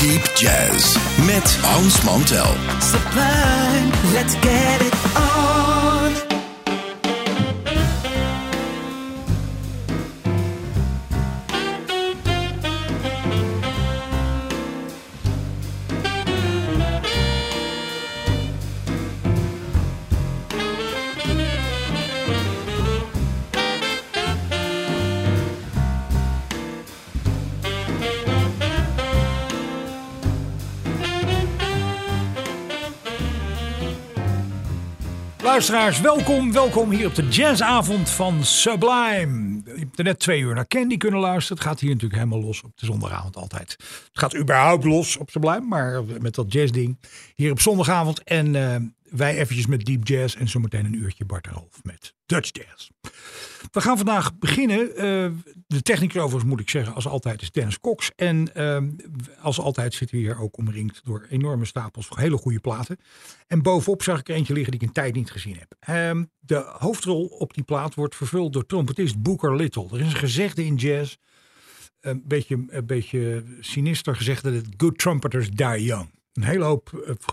Deep Jazz met Hans Mantel. let's get Luisteraars, welkom, welkom hier op de jazzavond van Sublime. Je hebt er net twee uur naar Candy kunnen luisteren. Het gaat hier natuurlijk helemaal los op de zondagavond altijd. Het gaat überhaupt los op Sublime, maar met dat jazzding hier op zondagavond. En eh, wij eventjes met Deep Jazz en zometeen een uurtje Bart met Dutch Jazz. We gaan vandaag beginnen. eh, de technicus overigens moet ik zeggen, als altijd is Dennis Cox. En eh, als altijd zitten we hier ook omringd door enorme stapels hele goede platen. En bovenop zag ik er eentje liggen die ik een tijd niet gezien heb. Ehm, de hoofdrol op die plaat wordt vervuld door trompetist Booker Little. Er is een gezegde in jazz, een beetje, een beetje sinister gezegd, dat good trumpeters die young. Een hele hoop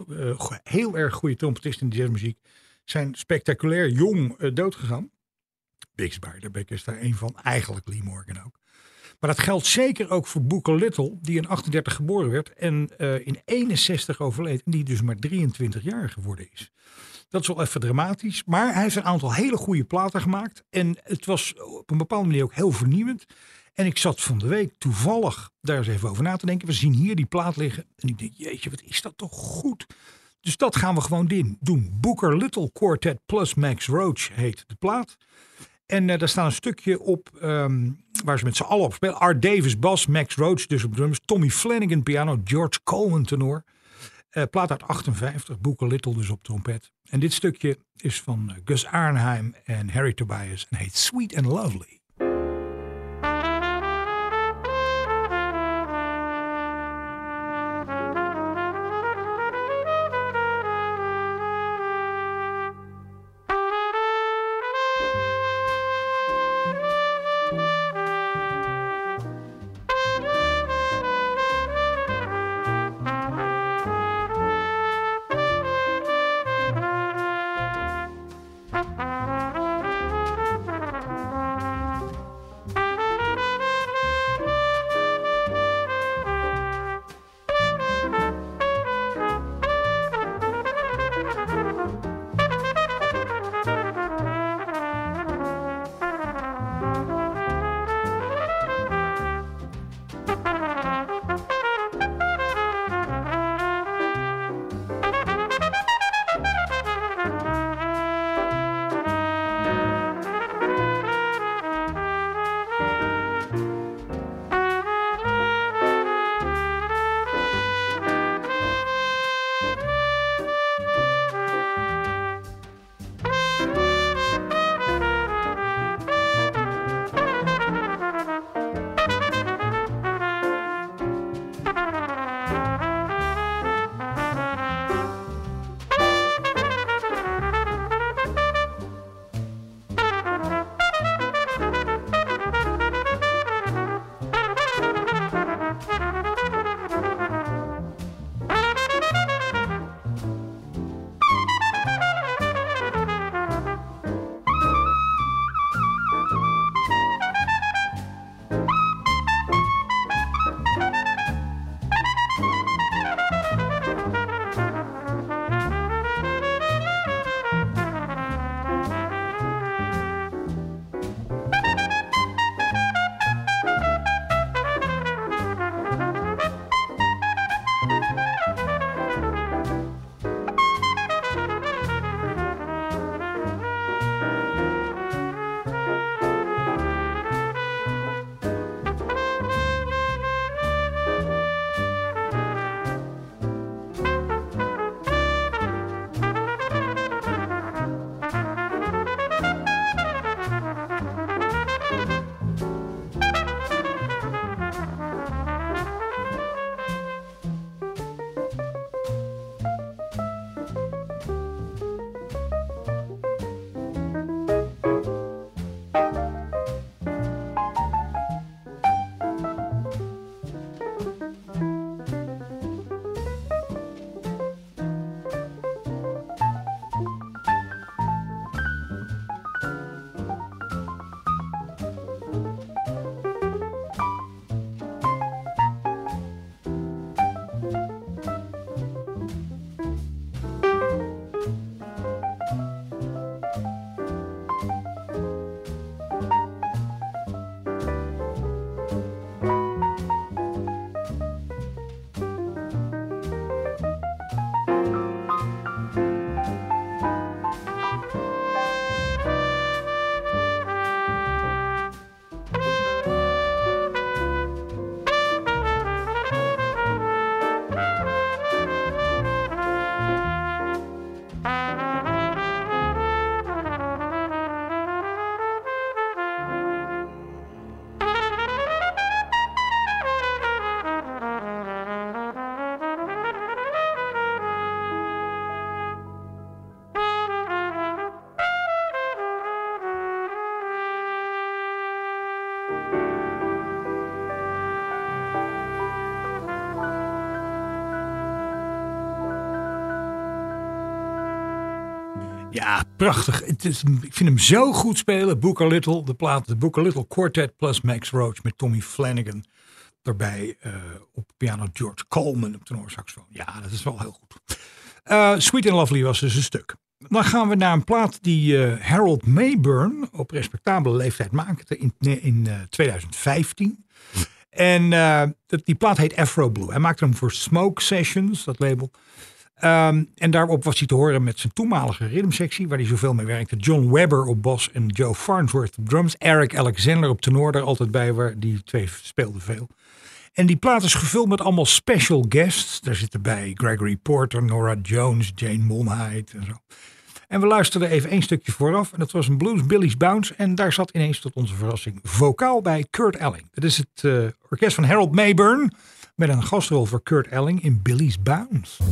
eh, eh, heel erg goede trompetisten in de jazzmuziek zijn spectaculair jong eh, doodgegaan. Bix Beiderbecke is daar een van, eigenlijk Lee Morgan ook. Maar dat geldt zeker ook voor Booker Little, die in 38 geboren werd en in 61 overleed. En die dus maar 23 jaar geworden is. Dat is wel even dramatisch. Maar hij heeft een aantal hele goede platen gemaakt. En het was op een bepaalde manier ook heel vernieuwend. En ik zat van de week toevallig daar eens even over na te denken. We zien hier die plaat liggen. En ik denk, jeetje, wat is dat toch goed. Dus dat gaan we gewoon doen. Booker Little Quartet plus Max Roach heet de plaat. En eh, daar staat een stukje op ehm, waar ze met z'n allen op spelen. Art Davis bas, Max Roach dus op drums, Tommy Flanagan piano, George Coleman tenor. Eh, plaat uit 58, Booker Little dus op trompet. En dit stukje is van eh, Gus Arnheim en Harry Tobias en heet Sweet and Lovely. Ja, prachtig. Het is, ik vind hem zo goed spelen. Booker Little, de plaat, de Booker Little Quartet plus Max Roach met Tommy Flanagan. Daarbij uh, op piano George Coleman op tenorsaxofoon. Ja, dat is wel heel goed. Uh, Sweet and Lovely was dus een stuk. Dan gaan we naar een plaat die uh, Harold Mayburn op respectabele leeftijd maakte in, in 2015. En die plaat heet Afro Blue. Hij maakte hem voor Smoke Sessions, dat label. Um, en daarop was hij te horen met zijn toenmalige ritmesectie, waar hij zoveel mee werkte. John Webber op bas en Joe Farnsworth op drums. Eric Alexander op tenor daar altijd bij, waar die twee speelden veel. En die plaat is gevuld met allemaal special guests. Daar zitten bij Gregory Porter, Nora Jones, Jane Monheit en zo. En we luisterden even één stukje vooraf. En dat was een Blues Billy's Bounce. En daar zat ineens tot onze verrassing vocaal bij Kurt Elling. Dat is het uh, orkest van Harold Mayburn. Met een gastrol voor Kurt Elling in Billy's Bounce.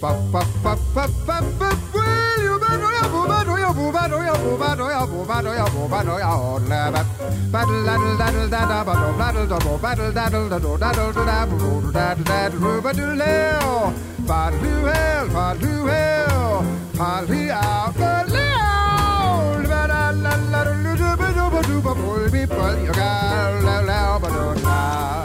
Ba ba ba ba ba badoya badoya badoya badoya orlabat battle daddle daddle dada battle daddle double battle daddle daddle daddle daddle daddle daddle baduleo baduleo baduleo padly out the leo la la la la la la la la la la la la la la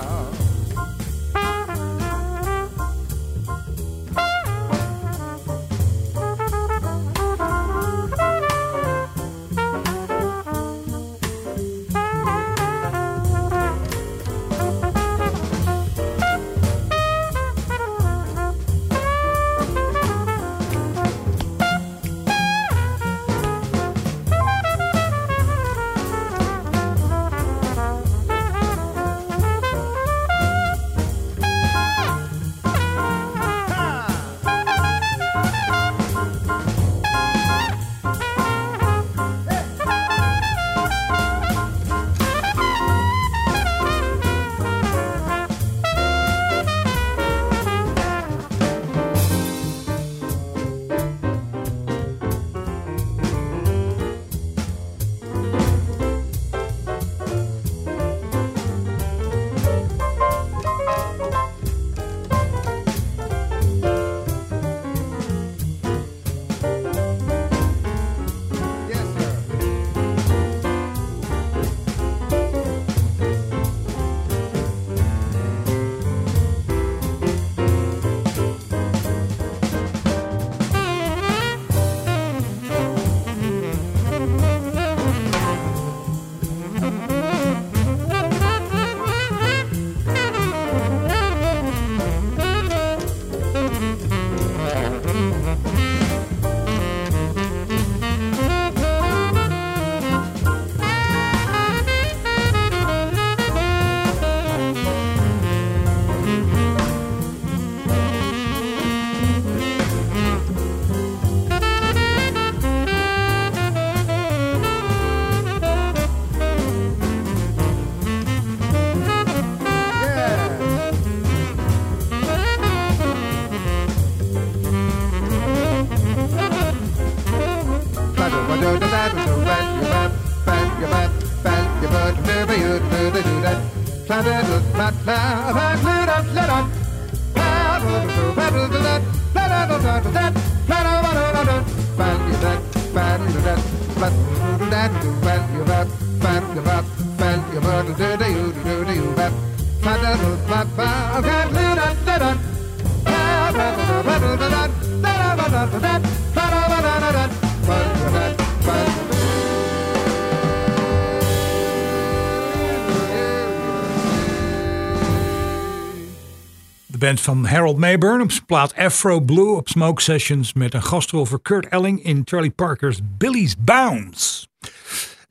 band van Harold Mayburn op zijn plaat Afro Blue op Smoke Sessions met een gastrol voor Kurt Elling in Charlie Parker's Billy's Bounce.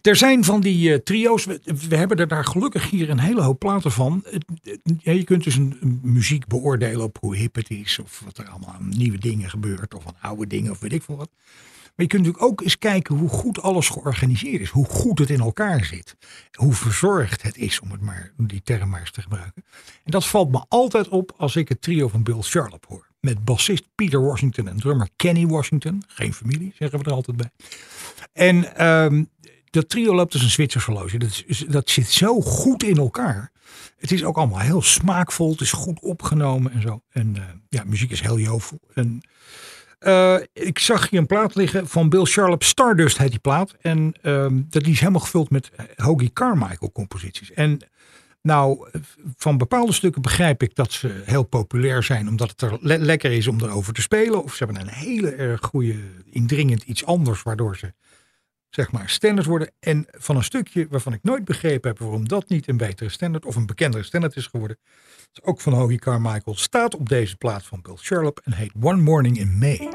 Er zijn van die uh, trio's, we, hebben er daar gelukkig hier een hele hoop platen van. Je kunt dus een, een, muziek beoordelen op hoe hip het is, of wat er allemaal aan nieuwe dingen gebeurt, of aan oude dingen, of weet ik veel wat. Maar je kunt natuurlijk ook eens kijken hoe goed alles georganiseerd is. Hoe goed het in elkaar zit. Hoe verzorgd het is, om, het maar, die term maar eens te gebruiken. En dat valt me altijd op als ik het trio van Bill Charlap hoor. Met bassist Peter Washington en drummer Kenny Washington. Geen familie, zeggen we er altijd bij. En um, dat trio loopt als een Zwitsers. Dat, dat zit zo goed in elkaar. Het is ook allemaal heel smaakvol. Het is goed opgenomen en zo. En uh, ja, muziek is heel jovel. En uh, ik zag hier een plaat liggen van Bill Charlap. Stardust heet die plaat. En uh, dat is helemaal gevuld met Hoagie Carmichael composities. En nou, van bepaalde stukken begrijp ik dat ze heel populair zijn. Omdat het er le lekker is om erover te spelen. Of ze hebben een hele erg goede, indringend iets anders. Waardoor ze zeg maar standaard worden. En van een stukje waarvan ik nooit begrepen heb waarom dat niet een betere standaard of een bekendere standaard is geworden. is ook van Hoagie Carmichael. Staat op deze plaat van Bill Sherlock en heet One Morning in May.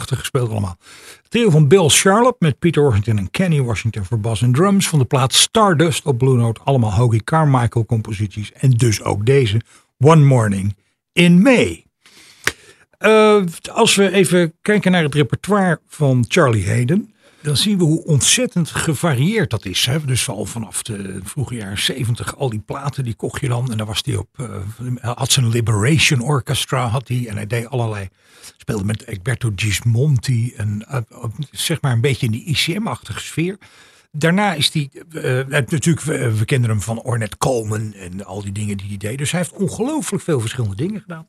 Prachtig gespeeld allemaal. Het trio van Bill Charlotte met Peter Washington en Kenny Washington voor bas en drums. Van de plaat Stardust op Blue Note. Allemaal Hoagie Carmichael composities. En dus ook deze One Morning in May. Uh, als we even kijken naar het repertoire van Charlie Hayden dan zien we hoe ontzettend gevarieerd dat is. Hè? Dus al vanaf de vroege jaren zeventig, al die platen die kocht je dan. En dan was hij op, uh, had zijn Liberation Orchestra had hij. En hij deed allerlei, speelde met Egberto Gismonti. En uh, zeg maar een beetje in die ICM-achtige sfeer. Daarna is hij, uh, natuurlijk, we, we kenden hem van Ornette Coleman en al die dingen die hij deed. Dus hij heeft ongelooflijk veel verschillende dingen gedaan.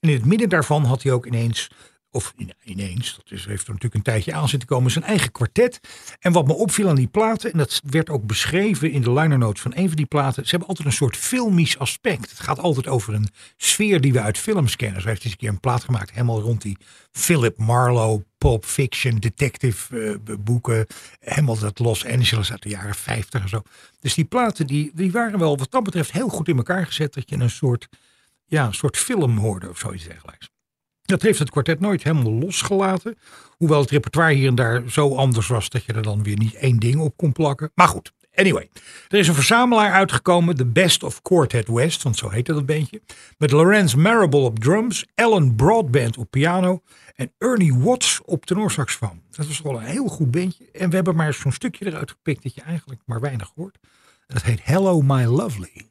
En in het midden daarvan had hij ook ineens of ineens, dat is, heeft er natuurlijk een tijdje aan zitten komen, zijn eigen kwartet. En wat me opviel aan die platen, en dat werd ook beschreven in de liner notes van een van die platen, ze hebben altijd een soort filmisch aspect. Het gaat altijd over een sfeer die we uit films kennen. Zo heeft eens een keer een plaat gemaakt, helemaal rond die Philip Marlowe, Pulp Fiction, detective uh, boeken, helemaal dat Los Angeles uit de jaren 50 en zo. Dus die platen, die, die waren wel wat dat betreft heel goed in elkaar gezet, dat je een soort, ja, een soort film hoorde of zoiets dergelijks. Dat heeft het kwartet nooit helemaal losgelaten. Hoewel het repertoire hier en daar zo anders was dat je er dan weer niet één ding op kon plakken. Maar goed, anyway. Er is een verzamelaar uitgekomen, The Best of Quartet West, want zo heette dat bandje. Met Lorenz Marable op drums, Alan Broadband op piano en Ernie Watts op tenorsaxofoon. Dat was wel een heel goed bandje. En we hebben maar zo'n stukje eruit gepikt dat je eigenlijk maar weinig hoort. Dat heet Hello My Lovely.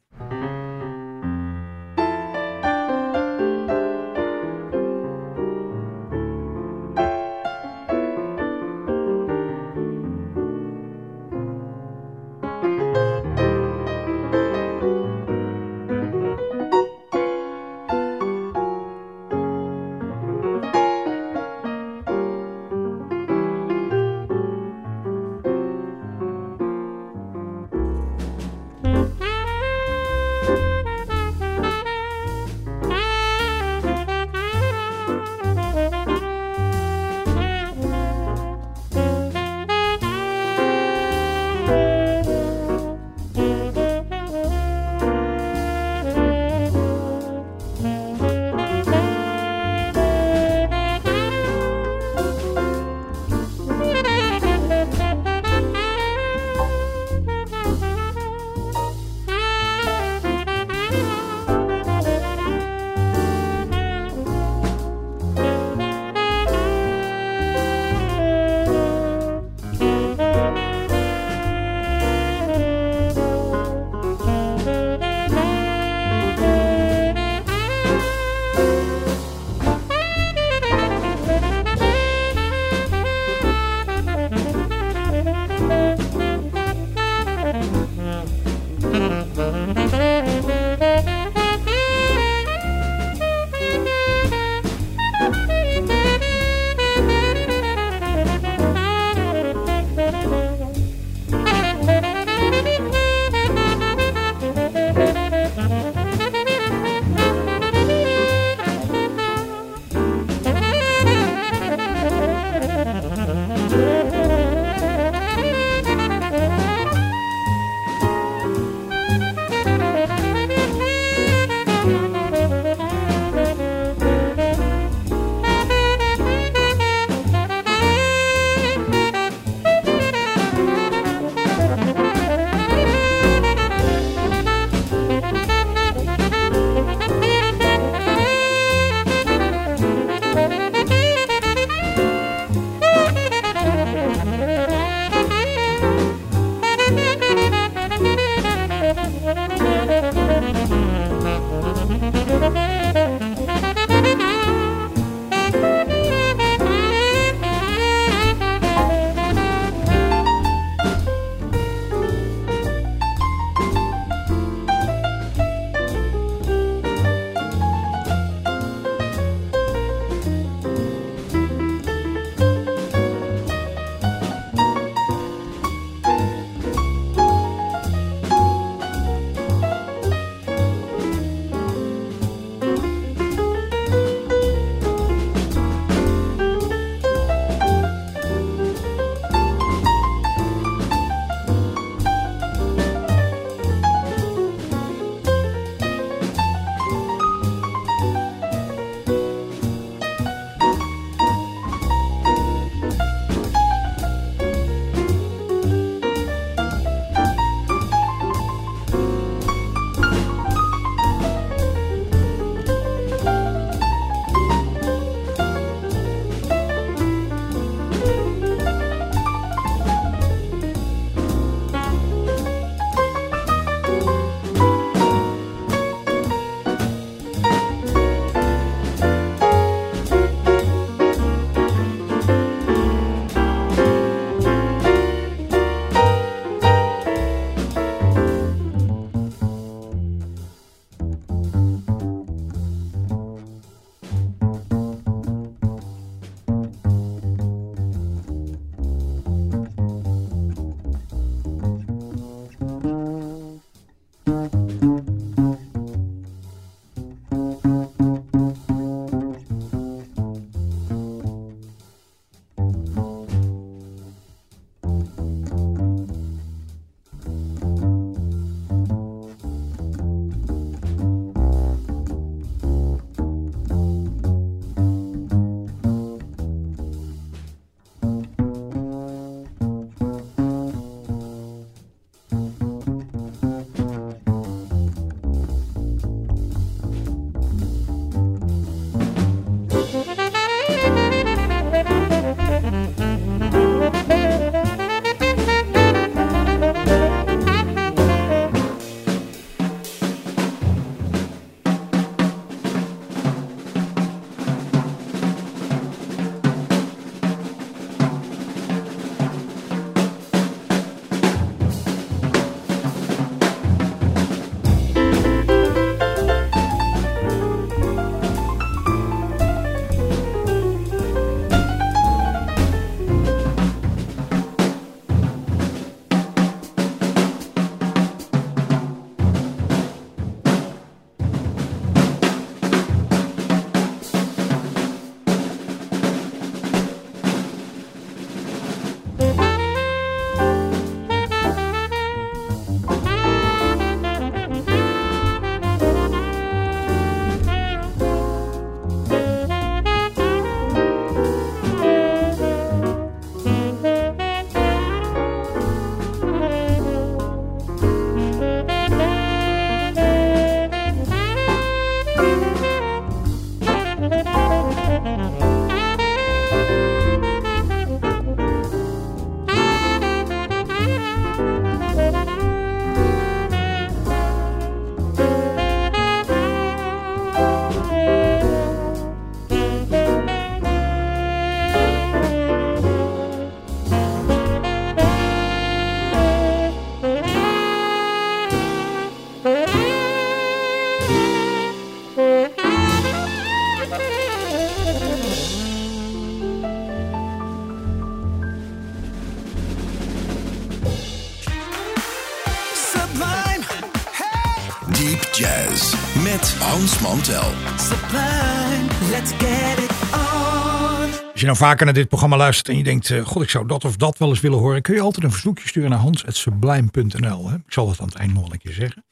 Nou vaker naar dit programma luistert en je denkt, eh, god ik zou dat of dat wel eens willen horen, kun je altijd een verzoekje sturen naar hans.sublime.nl. Ik zal het aan het eind nog een keer zeggen.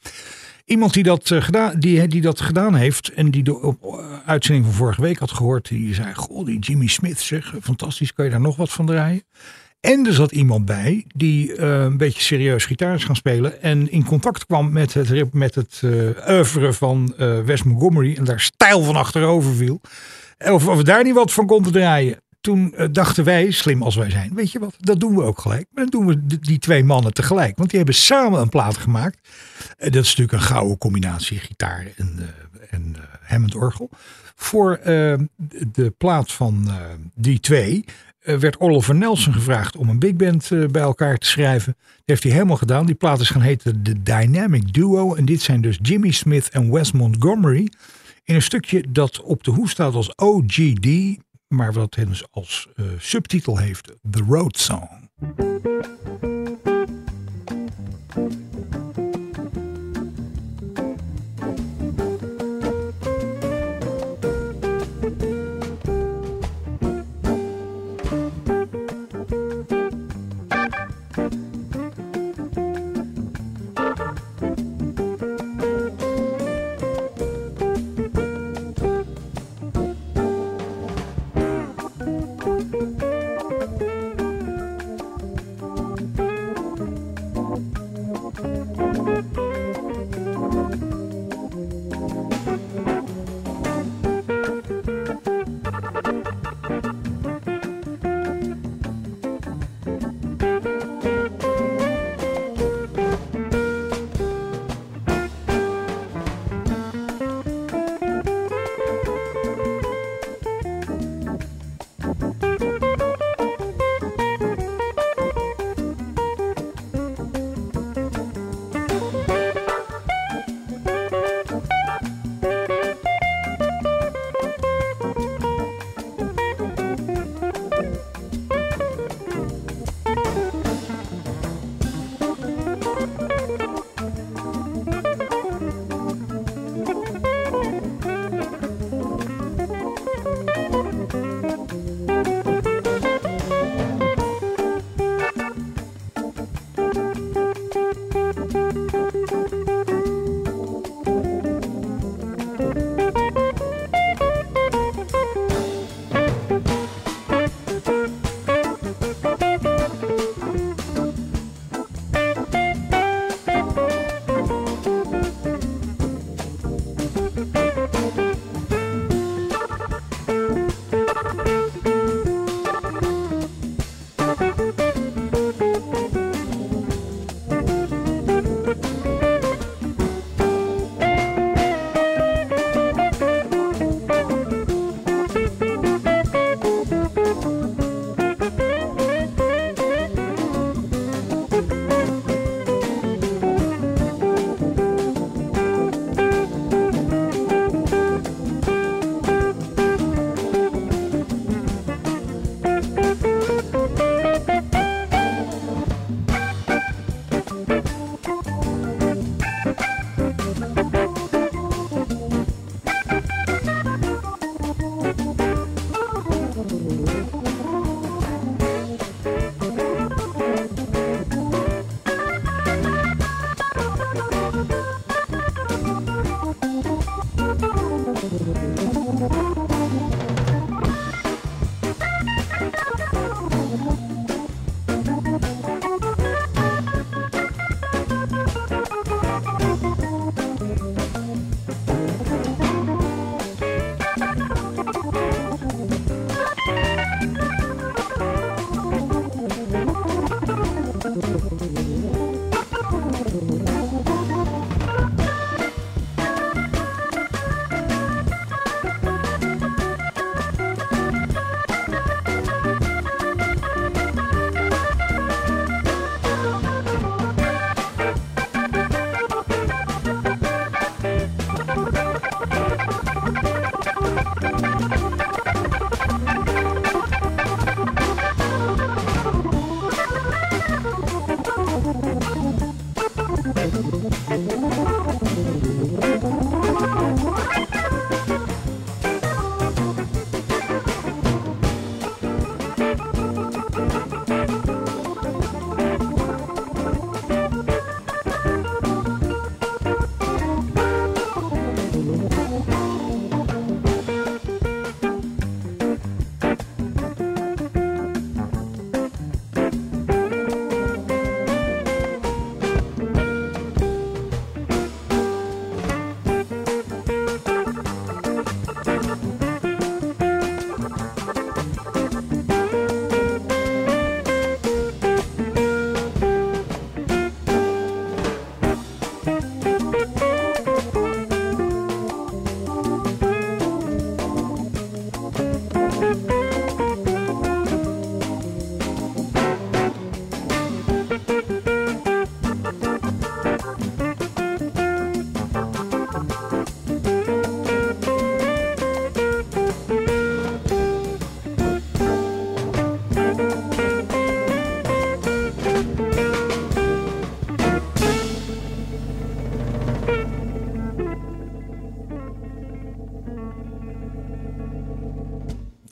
Iemand die dat, eh, gedaan, die, die dat gedaan heeft en die de op, eh, uitzending van vorige week had gehoord, die zei, goh die Jimmy Smith zeg, fantastisch, kan je daar nog wat van draaien? En er zat iemand bij die een beetje serieus gitaar is gaan spelen. En in contact kwam met het, met het eh oeuvre van Wes Montgomery. En daar stijl van achterover viel. Of, of we daar niet wat van konden draaien. Toen eh, dachten wij, slim als wij zijn, weet je wat, dat doen we ook gelijk. Maar dan doen we die twee mannen tegelijk. Want die hebben samen een plaat gemaakt. En dat is natuurlijk een gouden combinatie, gitaar en, eh en eh, Hammond orgel. Voor eh, de plaat van eh, die twee eh, werd Oliver Nelson gevraagd om een big band eh, bij elkaar te schrijven. Dat heeft hij helemaal gedaan. Die plaat is gaan heten The Dynamic Duo. En dit zijn dus Jimmy Smith en Wes Montgomery. In een stukje dat op de hoes staat als OGD. Maar wat dus als eh, subtitel heeft The Road Song.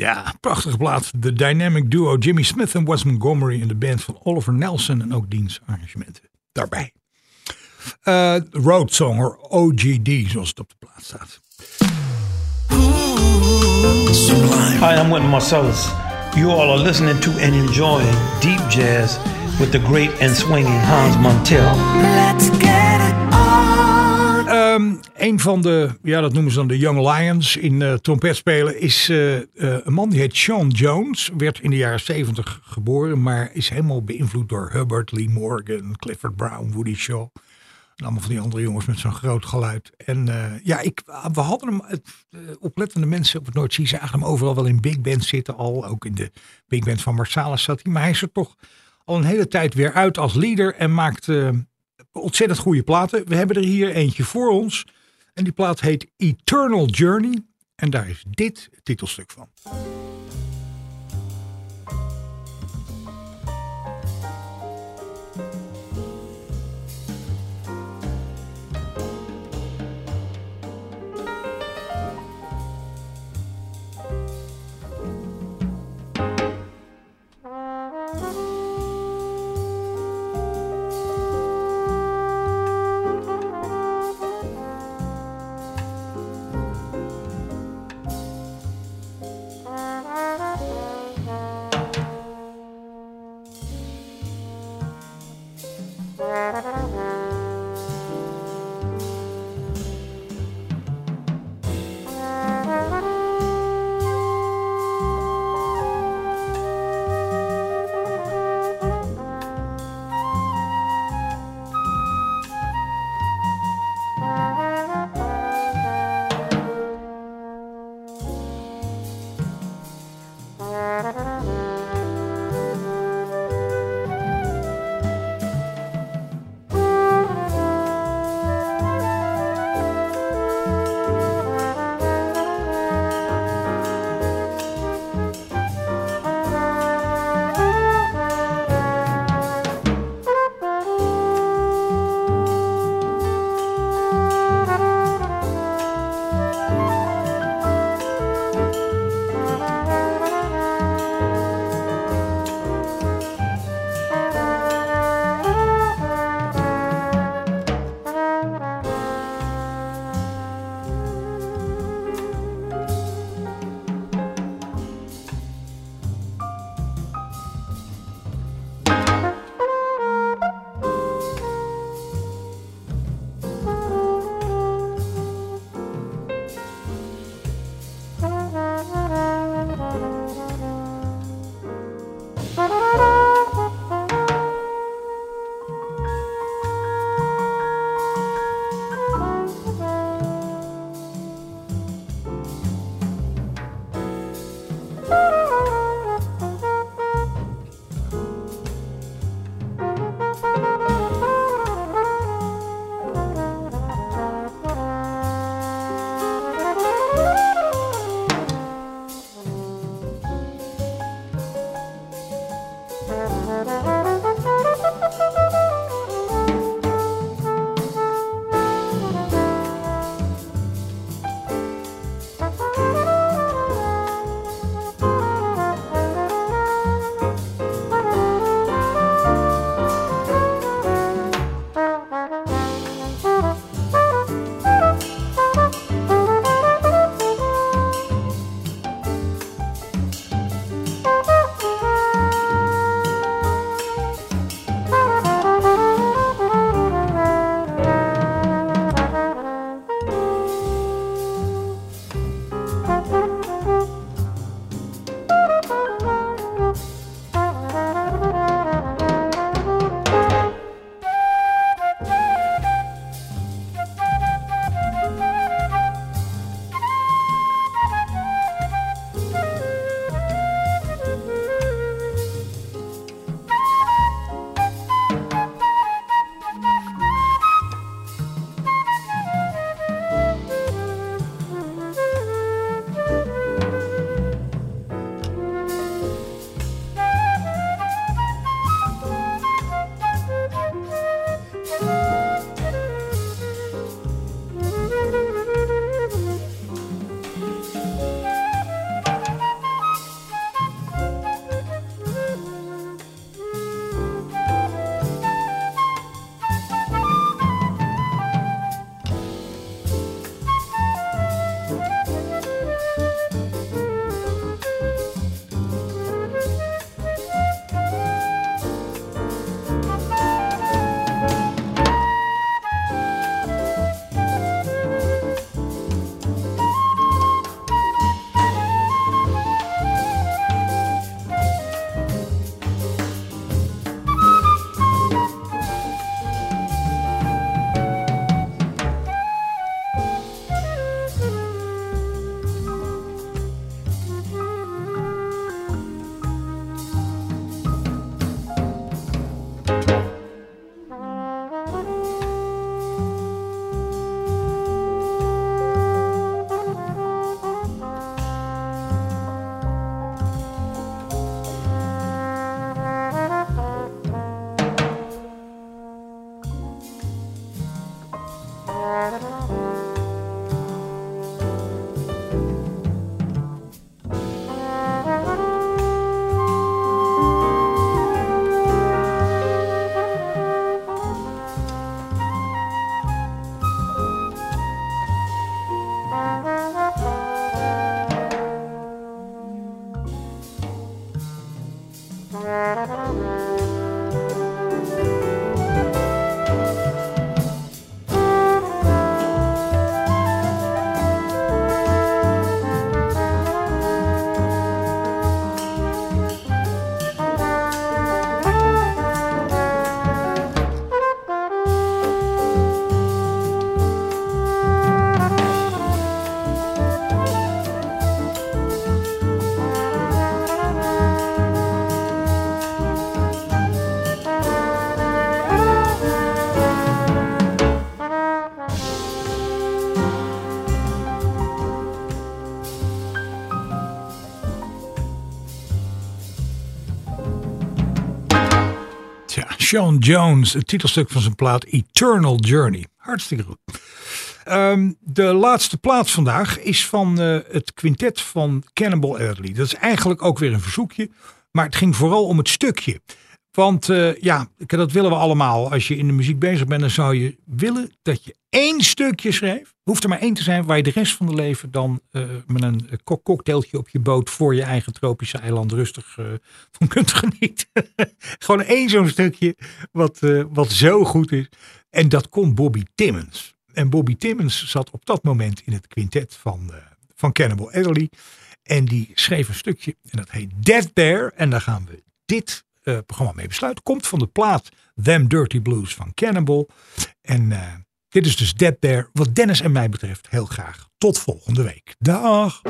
Ja, prachtige plaat. De dynamic duo Jimmy Smith en Wes Montgomery in de band van Oliver Nelson en ook diens arrangementen daarbij. Uh, Road Song, or OGD, zoals het op de plaat staat. Hi, I'm Wynton Marcellus. You all are listening to and enjoying deep jazz with the great and swinging Hans Montel. Let's get it on. Um, een van de, ja, dat noemen ze dan de Young Lions in uh, trompet spelen, is uh, uh, een man die heet Sean Jones. Werd in de jaren 70 geboren, maar is helemaal beïnvloed door Hubbard, Lee Morgan, Clifford Brown, Woody Shaw. En allemaal van die andere jongens met zo'n groot geluid. En ja, ik, we hadden hem, het, oplettende mensen op het Noordzee zagen hem overal wel in big bands zitten al. Ook in de big band van Marsalis zat hij. Maar hij is er toch al een hele tijd weer uit als leader en maakt ontzettend goede platen. We hebben er hier eentje voor ons. En die plaat heet Eternal Journey. En daar is dit titelstuk van. Sean Jones, het titelstuk van zijn plaat Eternal Journey. Hartstikke goed. Ehm, de laatste plaats vandaag is van uh, het quintet van Cannibal Adderley. Dat is eigenlijk ook weer een verzoekje, maar het ging vooral om het stukje. Want uh, ja, dat willen we allemaal. Als je in de muziek bezig bent, dan zou je willen dat je één stukje schreef. Hoeft er maar één te zijn waar je de rest van de leven dan uh, met een cocktailtje op je boot voor je eigen tropische eiland rustig van kunt genieten. Gewoon één zo'n stukje wat, wat zo goed is. En dat kon Bobby Timmons. En Bobby Timmons zat op dat moment in het quintet van, van Cannibal Adderley. En die schreef een stukje en dat heet Dead There. En daar gaan we dit uh, programma mee besluiten. Komt van de plaat Them Dirty Blues van Cannibal. En uh, dit is dus Dead There, wat Dennis en mij betreft heel graag. Tot volgende week. Dag!